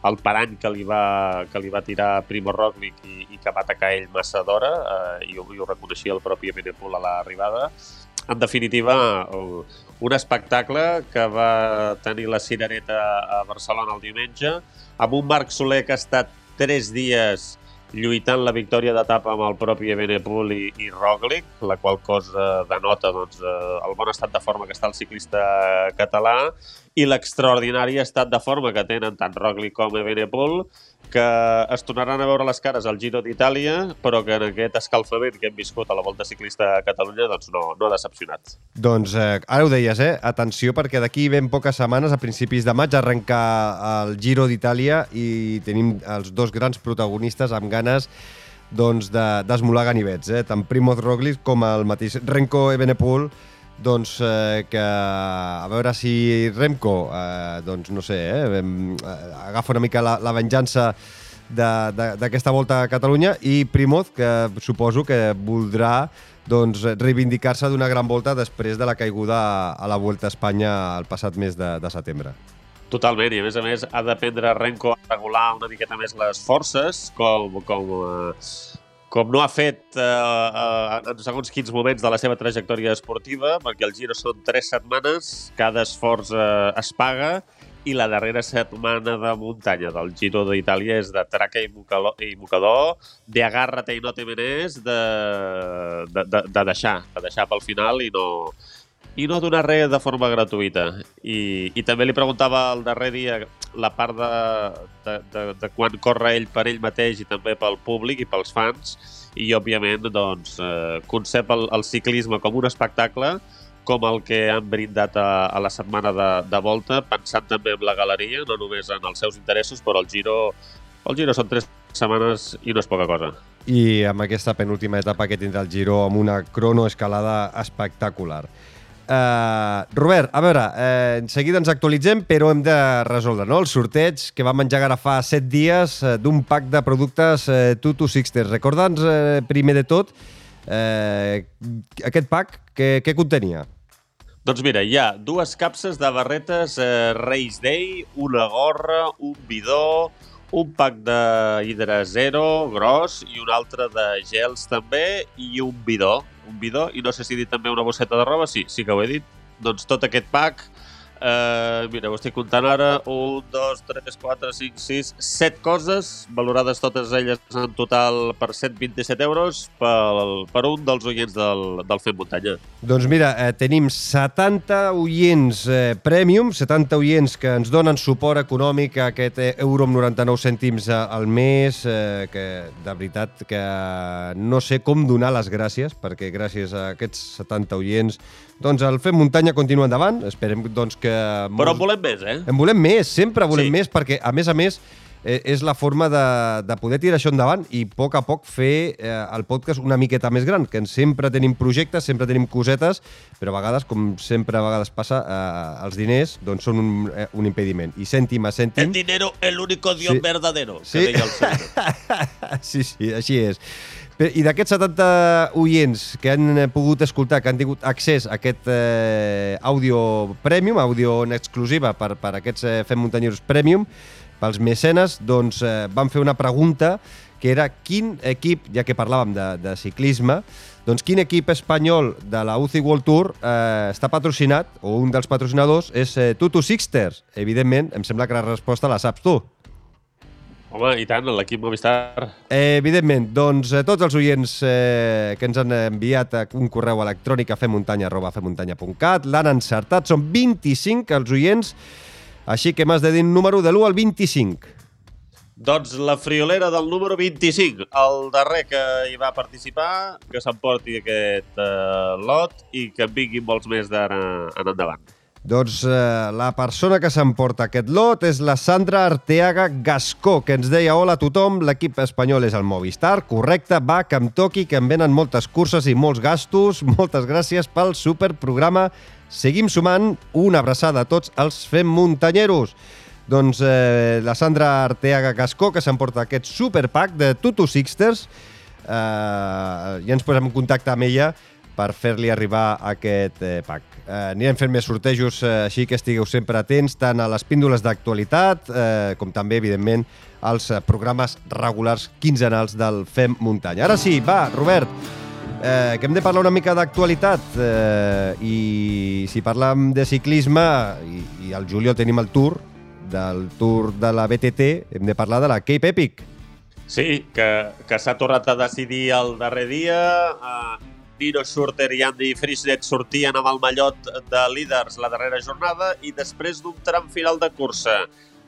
el parany que li va, que li va tirar Primo Roglic i, i que va atacar ell massa d'hora eh, i, i ho reconeixia el propi Benepul a l'arribada. En definitiva, un espectacle que va tenir la cirereta a Barcelona el diumenge, amb un Marc Soler que ha estat tres dies lluitant la victòria d'etapa amb el propi Ebenepul i, i Roglic, la qual cosa denota doncs, eh, el bon estat de forma que està el ciclista català i l'extraordinari estat de forma que tenen tant Roglic com Ebenepul, que es tornaran a veure les cares al Giro d'Itàlia, però que en aquest escalfament que hem viscut a la Volta Ciclista a Catalunya doncs no, no ha decepcionat. Doncs eh, ara ho deies, eh? Atenció, perquè d'aquí ben poques setmanes, a principis de maig, arrencar el Giro d'Itàlia i tenim els dos grans protagonistes amb ganes doncs, de- d'esmolar de, ganivets, eh? tant Primoz Roglic com el mateix Renko Evenepoel, doncs, eh, que a veure si Remco, eh, doncs no sé, eh, eh, agafa una mica la, la venjança d'aquesta volta a Catalunya i Primoz, que suposo que voldrà doncs, reivindicar-se d'una gran volta després de la caiguda a la Volta a Espanya el passat mes de, de setembre. Totalment, i a més a més ha d'aprendre Renko a regular una miqueta més les forces, com, com, eh, com no ha fet eh, eh, en segons quins moments de la seva trajectòria esportiva, perquè el Giro són tres setmanes, cada esforç eh, es paga, i la darrera setmana de muntanya del Giro d'Itàlia és de traca i, mocador, i mocador, de agárrate i no te menes, de, de, de, de deixar, de deixar pel final i no, i no donar res de forma gratuïta. I, i també li preguntava el darrer dia la part de, de, de, de quan corre ell per ell mateix i també pel públic i pels fans i, òbviament, doncs, eh, concep el, el ciclisme com un espectacle com el que han brindat a, a la setmana de, de volta, pensant també en la galeria, no només en els seus interessos, però el Giro, el Giro són tres setmanes i no és poca cosa. I amb aquesta penúltima etapa que tindrà el Giro amb una cronoescalada espectacular. Uh, Robert, a veure, uh, en seguida ens actualitzem, però hem de resoldre no? el sorteig que vam engegar fa 7 dies uh, d'un pack de productes uh, Tutu Sixters. Recorda'ns, uh, primer de tot, uh, aquest pack, què, què contenia? Doncs mira, hi ha dues capses de barretes eh, Reis Day, una gorra, un bidó, un pack de hidra zero gros i un altre de gels també i un bidó. Un bidó, i no sé si he dit també una bosseta de roba, sí, sí que ho he dit. Doncs tot aquest pack, eh, mira, ho estic comptant ara, 1, 2, 3, 4, 5, 6, 7 coses, valorades totes elles en total per 127 euros pel, per un dels oients del, del Fem Muntanya. Doncs mira, eh, tenim 70 oients eh, Premium, 70 oients que ens donen suport econòmic a aquest eh, euro amb 99 cèntims eh, al mes, eh, que de veritat que no sé com donar les gràcies, perquè gràcies a aquests 70 oients doncs el Fem Muntanya continua endavant, esperem doncs que... Però en volem més, eh? En volem més, sempre volem Sí. més, perquè a més a més eh, és la forma de, de poder tirar això endavant i a poc a poc fer eh, el podcast una miqueta més gran, que sempre tenim projectes, sempre tenim cosetes, però a vegades, com sempre a vegades passa, eh, els diners doncs són un, eh, un impediment. I cèntim a cèntim... El dinero, el único Dios Sí. verdadero, Sí. que deia el sí, sí, així és. I d'aquests 70 oients que han eh, pogut escoltar, que han tingut accés a aquest eh, àudio premium, àudio en exclusiva per, per aquests eh, Fem Muntanyeros Premium, pels mecenes, doncs eh, van fer una pregunta que era quin equip, ja que parlàvem de, de ciclisme, doncs quin equip espanyol de la UCI World Tour eh, està patrocinat, o un dels patrocinadors, és eh, Tutu Sixters. Evidentment, em sembla que la resposta la saps tu. Home, i tant, l'equip Movistar. Eh, evidentment, doncs eh, tots els oients eh, que ens han enviat a un correu electrònic a femuntanya.femuntanya.cat l'han encertat, són 25 els oients, així que m'has de dir un número de l'1 al 25. Doncs la friolera del número 25, el darrer que hi va participar, que s'emporti aquest eh, lot i que en vinguin molts més d'ara en endavant. Doncs eh, la persona que s'emporta aquest lot és la Sandra Arteaga Gascó, que ens deia hola a tothom, l'equip espanyol és el Movistar, correcte, va, que em toqui, que em venen moltes curses i molts gastos, moltes gràcies pel superprograma, seguim sumant, una abraçada a tots els Fem Muntanyeros. Doncs eh, la Sandra Arteaga Gascó, que s'emporta aquest superpack de Tutu Sixters, eh, ja ens posem en contacte amb ella per fer-li arribar aquest eh, pack. Eh, anirem fent més sortejos, eh, així que estigueu sempre atents tant a les píndoles d'actualitat eh, com també, evidentment, als eh, programes regulars quinzenals del Fem Muntanya. Ara sí, va, Robert, eh, que hem de parlar una mica d'actualitat eh, i si parlam de ciclisme i, i al juliol tenim el Tour del Tour de la BTT, hem de parlar de la Cape Epic. Sí, que, que s'ha tornat a decidir el darrer dia. Uh, Nino Schurter i Andy Frischnet sortien amb el mallot de líders la darrera jornada i després d'un tram final de cursa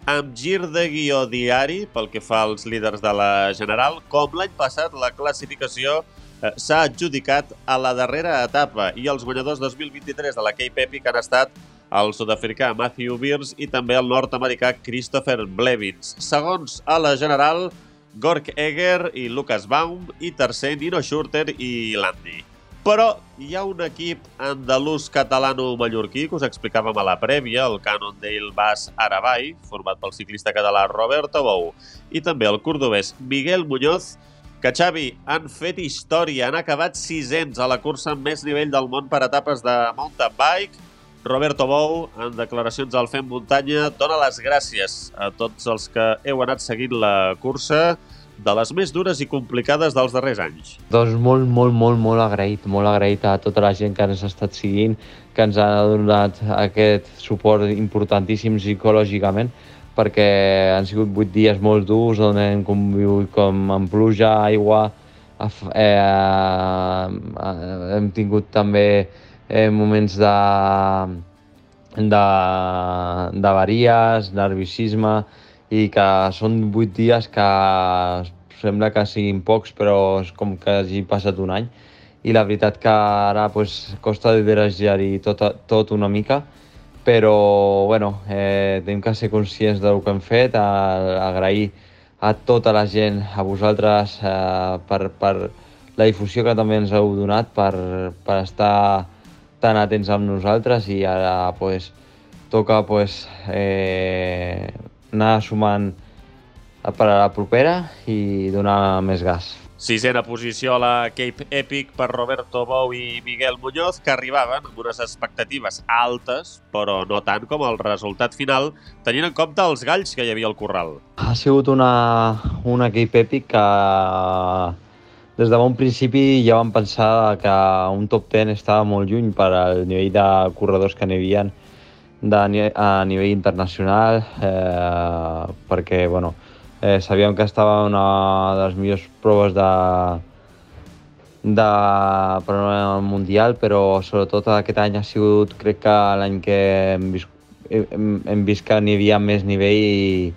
amb gir de guió diari pel que fa als líders de la General, com l'any passat la classificació eh, s'ha adjudicat a la darrera etapa i els guanyadors 2023 de la Cape Epic han estat el sud-africà Matthew Beers i també el nord-americà Christopher Blevins. Segons a la General, Gork Eger i Lucas Baum, i tercer Nino Schurter i Landi. Però hi ha un equip andalús catalano-mallorquí que us explicàvem a la prèvia, el Cannondale Bas Arabai, format pel ciclista català Roberto Bou, i també el cordobès Miguel Muñoz, que Xavi han fet història, han acabat sisens a la cursa amb més nivell del món per etapes de mountain bike. Roberto Bou, en declaracions al Fem Muntanya, dona les gràcies a tots els que heu anat seguint la cursa, de les més dures i complicades dels darrers anys. Doncs molt, molt, molt, molt agraït, molt agraït a tota la gent que ens ha estat seguint, que ens ha donat aquest suport importantíssim psicològicament, perquè han sigut vuit dies molt durs on hem convigut com amb pluja, aigua, eh, hem tingut també eh, moments de, de, de varies, nerviosisme, i que són vuit dies que sembla que siguin pocs, però és com que hagi passat un any. I la veritat que ara pues, costa de desitjar-hi tot, tot una mica, però bueno, eh, tenim que ser conscients del que hem fet, a agrair a tota la gent, a vosaltres, eh, per, per la difusió que també ens heu donat, per, per estar tan atents amb nosaltres i ara pues, toca pues, eh, anar sumant per a la propera i donar més gas. Sisena posició a la Cape Epic per Roberto Bou i Miguel Muñoz, que arribaven amb unes expectatives altes, però no tant com el resultat final, tenint en compte els galls que hi havia al corral. Ha sigut una, una Cape Epic que des de bon principi ja vam pensar que un top 10 estava molt lluny per al nivell de corredors que n'hi havia de, a nivell internacional eh, perquè bueno, eh, sabíem que estava una de les millors proves de, de panorama mundial, però sobretot aquest any ha sigut, crec que l'any que hem vist, hem, hem vist que n'hi havia més nivell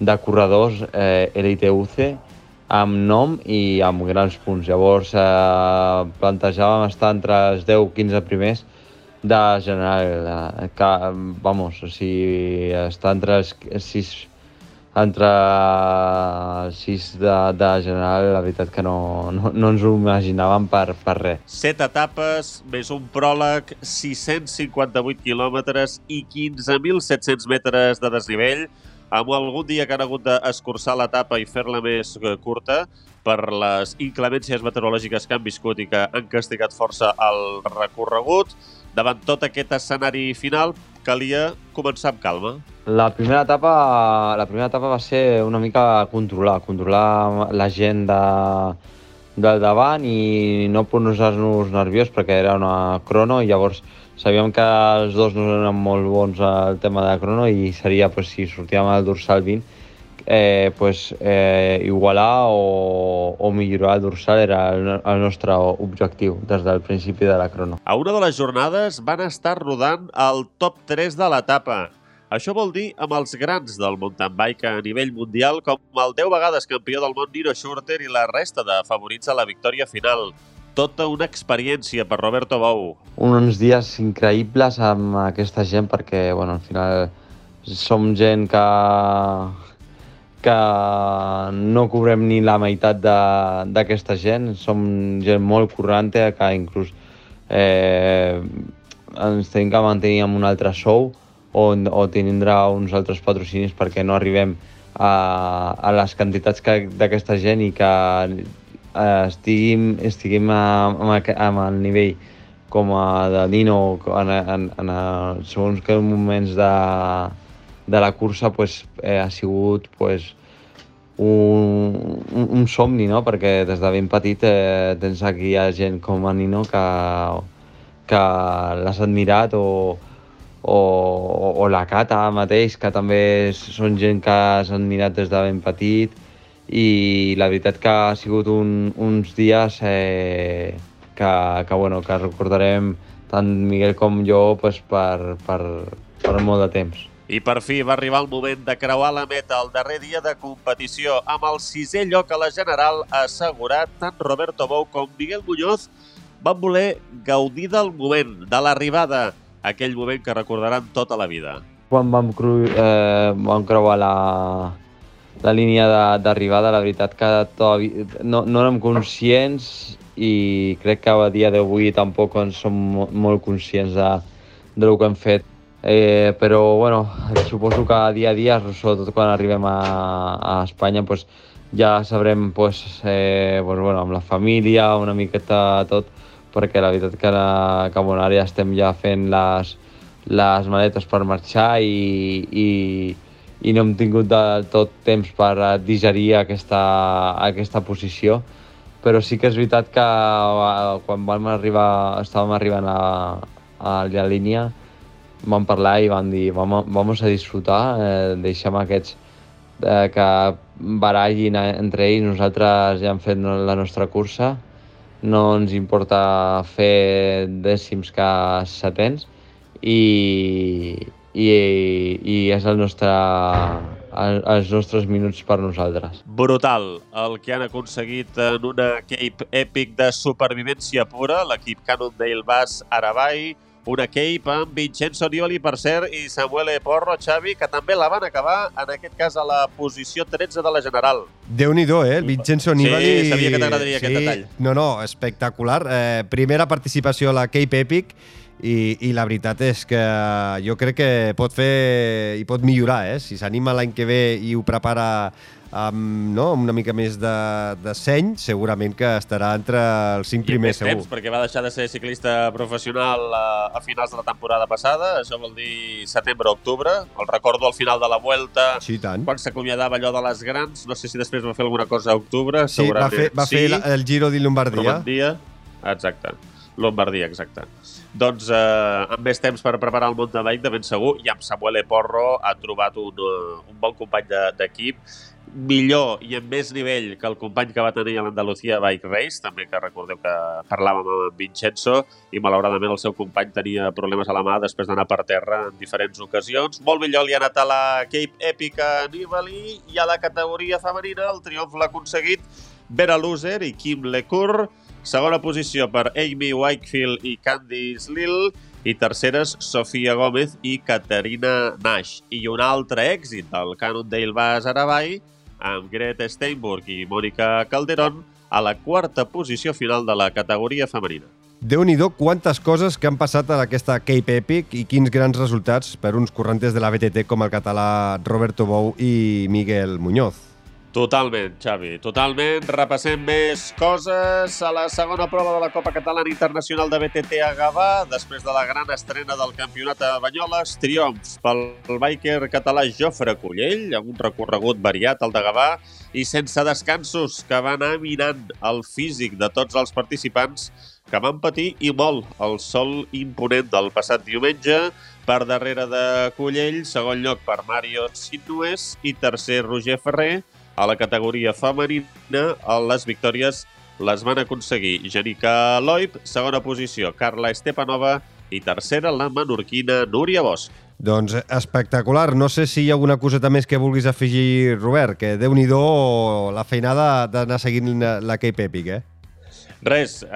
de corredors eh, Elite UC amb nom i amb grans punts. Llavors eh, plantejàvem estar entre els 10-15 primers de general, que, vamos, o sigui, està entre els sis entre sis de, de general, la veritat que no, no, no ens ho imaginàvem per, per res. Set etapes, més un pròleg, 658 quilòmetres i 15.700 metres de desnivell, amb algun dia que han hagut d'escurçar l'etapa i fer-la més eh, curta per les inclemències meteorològiques que han viscut i que han castigat força el recorregut. Davant tot aquest escenari final, calia començar amb calma. La primera etapa, la primera etapa va ser una mica controlar, controlar la gent de, del davant i no posar-nos nerviós perquè era una crono i llavors sabíem que els dos no eren molt bons al tema de la crono i seria pues, si sortíem al dorsal 20 eh, pues, eh, igualar o, o millorar el dorsal era el, el nostre objectiu des del principi de la crono. A una de les jornades van estar rodant el top 3 de l'etapa. Això vol dir amb els grans del mountain bike a nivell mundial, com el 10 vegades campió del món Nino Schurter i la resta de favorits a la victòria final. Tota una experiència per Roberto Bou. Uns dies increïbles amb aquesta gent perquè, bueno, al final som gent que, que no cobrem ni la meitat d'aquesta gent. Som gent molt corrente que inclús eh, ens tenim que mantenir amb un altre sou o, o tindrà uns altres patrocinis perquè no arribem a, a les quantitats d'aquesta gent i que eh, estiguem, estiguem amb, amb el nivell com a de Nino en, en, en, en segons que moments de, de la cursa pues, eh, ha sigut pues, un, un, un somni, no? perquè des de ben petit eh, tens aquí ha gent com a Nino que, que l'has admirat o, o, o la Cata mateix, que també són gent que has admirat des de ben petit i la veritat que ha sigut un, uns dies eh, que, que, bueno, que recordarem tant Miguel com jo pues, per, per, per molt de temps. I per fi va arribar el moment de creuar la meta el darrer dia de competició amb el sisè lloc a la general assegurat tant Roberto Bou com Miguel Muñoz van voler gaudir del moment, de l'arribada, aquell moment que recordaran tota la vida. Quan vam, cru, eh, vam creuar la, la línia d'arribada, la veritat que todavía, no, no érem conscients i crec que a dia d'avui tampoc en som mo- molt conscients de, de lo que hem fet. Eh, però bueno, suposo que dia a dia, sobretot quan arribem a, a Espanya, pues, ja sabrem pues, eh, pues, bueno, amb la família, una miqueta tot, perquè la veritat que, la, que bueno, ara ja estem ja fent les, les maletes per marxar i, i, i no hem tingut del tot temps per digerir aquesta, aquesta posició. Però sí que és veritat que eh, quan vam arribar, estàvem arribant a, a la línia vam parlar i vam dir vamos, a disfrutar, eh, deixem aquests eh, que barallin entre ells, nosaltres ja hem fet la nostra cursa, no ens importa fer dècims que setens i, i, i és el nostre, el, els nostres minuts per nosaltres. Brutal el que han aconseguit en una Cape Epic de supervivència pura, l'equip Cannondale Bass Arabai, una Cape amb Vincenzo Nibali, per cert, i Samuel Porro, Xavi, que també la van acabar, en aquest cas, a la posició 13 de la general. Déu-n'hi-do, eh? El Vincenzo Sí, Nibali... sabia que t'agradaria aquest detall. No, no, espectacular. Eh, primera participació a la Cape Epic i, i la veritat és que jo crec que pot fer i pot millorar, eh? Si s'anima l'any que ve i ho prepara amb no, una mica més de, de seny, segurament que estarà entre els cinc I primers, segur. temps, perquè va deixar de ser ciclista professional a, a finals de la temporada passada, això vol dir setembre-octubre. El recordo al final de la Vuelta, Sí, tant. quan s'acomiadava allò de les grans, no sé si després va fer alguna cosa a octubre, Sí, va fer, va sí. fer la- el Giro di Lombardia. Romandia, exacte. Lombardia, exacte. Doncs eh, amb més temps per preparar el mountain bike, de ben segur, i amb Samuel Porro ha trobat un, eh, un bon company de- d'equip, millor i amb més nivell que el company que va tenir a l'Andalucía Bike Race, també que recordeu que parlàvem amb Vincenzo, i malauradament el seu company tenia problemes a la mà després d'anar per terra en diferents ocasions. Molt millor li ha anat a la Cape Epica Nibali i a la categoria femenina el triomf l'ha aconseguit Vera Loser i Kim Lecour, segona posició per Amy Wakefield i Candice Lill, i terceres Sofia Gómez i Caterina Nash. I un altre èxit del Cannondale Bass Arabai, amb Greta Steinburg i Mònica Calderón, a la quarta posició final de la categoria femenina. Déu-n'hi-do quantes coses que han passat a aquesta Cape Epic i quins grans resultats per uns correntes de la BTT com el català Roberto Bou i Miguel Muñoz. Totalment, Xavi, totalment. Repassem més coses. A la segona prova de la Copa Catalana Internacional de BTT a Gavà, després de la gran estrena del campionat a Banyoles, triomfs pel biker català Jofre Collell, amb un recorregut variat, el de Gavà, i sense descansos, que va anar minant el físic de tots els participants que van patir i molt el sol imponent del passat diumenge, per darrere de Collell, segon lloc per Mario Sinués i tercer Roger Ferrer, a la categoria femenina, les victòries les van aconseguir Janica Loib, segona posició Carla Estepanova i tercera la menorquina Núria Bosch. Doncs espectacular. No sé si hi ha alguna coseta més que vulguis afegir, Robert, que déu-n'hi-do la feinada d'anar seguint la Cape Epic, eh? Res, eh,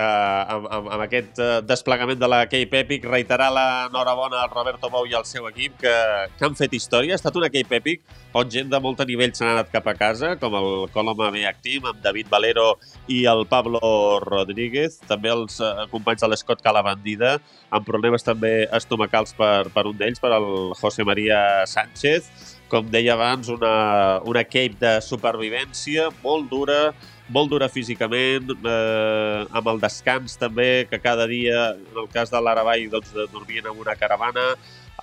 amb, amb, amb aquest eh, desplegament de la Cape Epic, reiterar l'enhorabona al Roberto Bou i al seu equip que, que han fet història. Ha estat una Cape Epic on gent de molt nivell s'ha anat cap a casa, com el Coloma Beac Team, amb David Valero i el Pablo Rodríguez, també els eh, companys de l'Escot Calabandida, amb problemes també estomacals per, per un d'ells, per el José María Sánchez. Com deia abans, una, una Cape de supervivència molt dura, molt dura físicament, eh, amb el descans també, que cada dia, en el cas de l'Aravall, doncs, dormien en una caravana,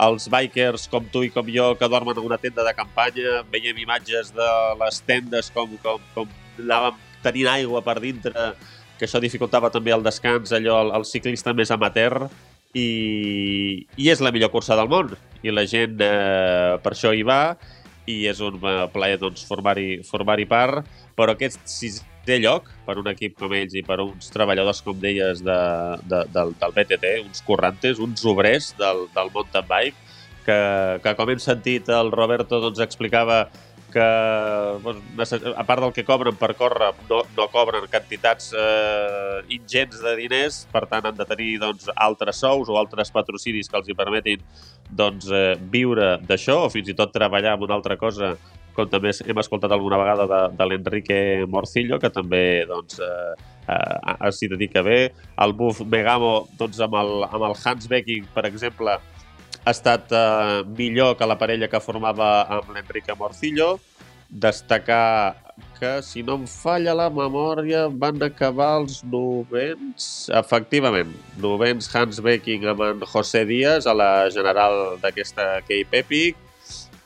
els bikers com tu i com jo que dormen en una tenda de campanya, veiem imatges de les tendes com, com, com anàvem tenint aigua per dintre, que això dificultava també el descans, allò, el, el ciclista més amateur, i, i és la millor cursa del món, i la gent eh, per això hi va, i és un eh, plaer doncs, formar-hi formar part, però aquest sisè lloc per un equip com ells i per uns treballadors, com deies, de, de, del, del BTT, uns corrantes, uns obrers del, del mountain bike, que, que com hem sentit el Roberto doncs, explicava que doncs, a part del que cobren per córrer, no, no cobren quantitats eh, ingents de diners, per tant han de tenir doncs, altres sous o altres patrocinis que els hi permetin doncs, eh, viure d'això o fins i tot treballar amb una altra cosa com també hem escoltat alguna vegada de, de l'Enrique Morcillo, que també doncs, eh, eh, s'hi dedica bé. El Buff Megamo, doncs, amb el, amb el Hans Becking, per exemple, ha estat eh, millor que la parella que formava amb l'Enrique Morcillo. Destacar que, si no em falla la memòria, van acabar els novens... Efectivament, novens Hans Becking amb en José Díaz a la general d'aquesta Cape Epic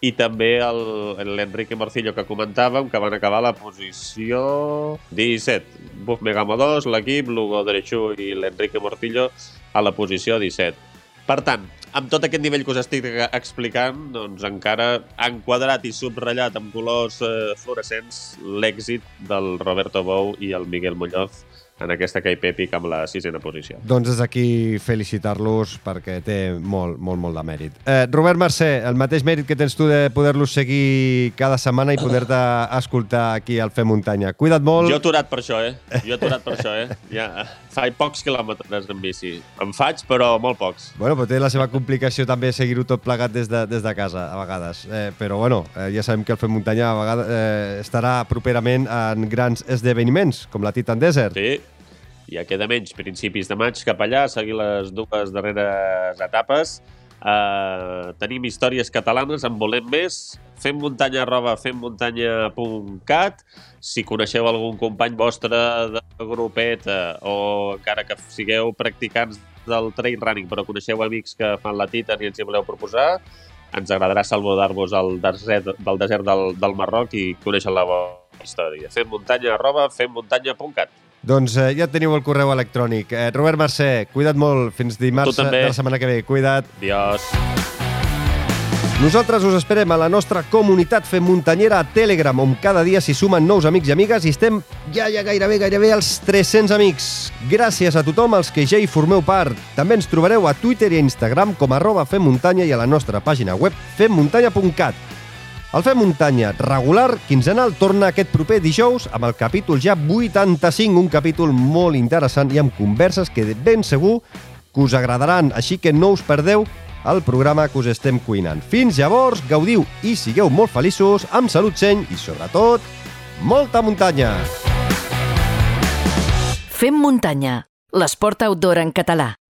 i també l'Enrique Morcillo que comentàvem, que van acabar la posició 17. Buf Megamo 2, l'equip, Lugo Derechu i l'Enrique Morcillo a la posició 17. Per tant, amb tot aquest nivell que us estic explicant, doncs encara enquadrat i subratllat amb colors eh, fluorescents l'èxit del Roberto Bou i el Miguel Muñoz en aquesta Cape Epic amb la sisena posició. Doncs des d'aquí felicitar-los perquè té molt, molt, molt de mèrit. Eh, Robert Mercè, el mateix mèrit que tens tu de poder-los seguir cada setmana i poder-te escoltar aquí al Fer Muntanya. Cuida't molt. Jo he aturat per això, eh? Jo he aturat per això, eh? Ja, fa pocs quilòmetres en bici. En faig, però molt pocs. Bueno, però té la seva complicació també seguir-ho tot plegat des de, des de casa, a vegades. Eh, però bueno, eh, ja sabem que el Fer Muntanya a vegades eh, estarà properament en grans esdeveniments, com la Titan Desert. Sí, ja queda menys, principis de maig cap allà, seguir les dues darreres etapes. Uh, tenim històries catalanes, en volem més. Fem muntanya arroba femmuntanya.cat. Si coneixeu algun company vostre de grupet uh, o encara que sigueu practicants del trail running, però coneixeu amics que fan la Titan i ens hi voleu proposar, ens agradarà saludar-vos al desert, del desert del, del Marroc i conèixer la vostra història. Femmuntanya arroba femmuntanya.cat. Doncs eh, ja teniu el correu electrònic. Eh, Robert Mercè, cuida't molt. Fins dimarts de la setmana que ve. Cuida't. Adiós. Nosaltres us esperem a la nostra comunitat Fem Muntanyera a Telegram, on cada dia s'hi sumen nous amics i amigues i estem ja, ja gairebé, gairebé als 300 amics. Gràcies a tothom els que ja hi formeu part. També ens trobareu a Twitter i a Instagram com arroba femmuntanya i a la nostra pàgina web femmuntanya.cat. El Fem Muntanya regular quinzenal torna aquest proper dijous amb el capítol ja 85, un capítol molt interessant i amb converses que ben segur que us agradaran, així que no us perdeu el programa que us estem cuinant. Fins llavors, gaudiu i sigueu molt feliços, amb salut seny i, sobretot, molta muntanya! Fem muntanya, l'esport outdoor en català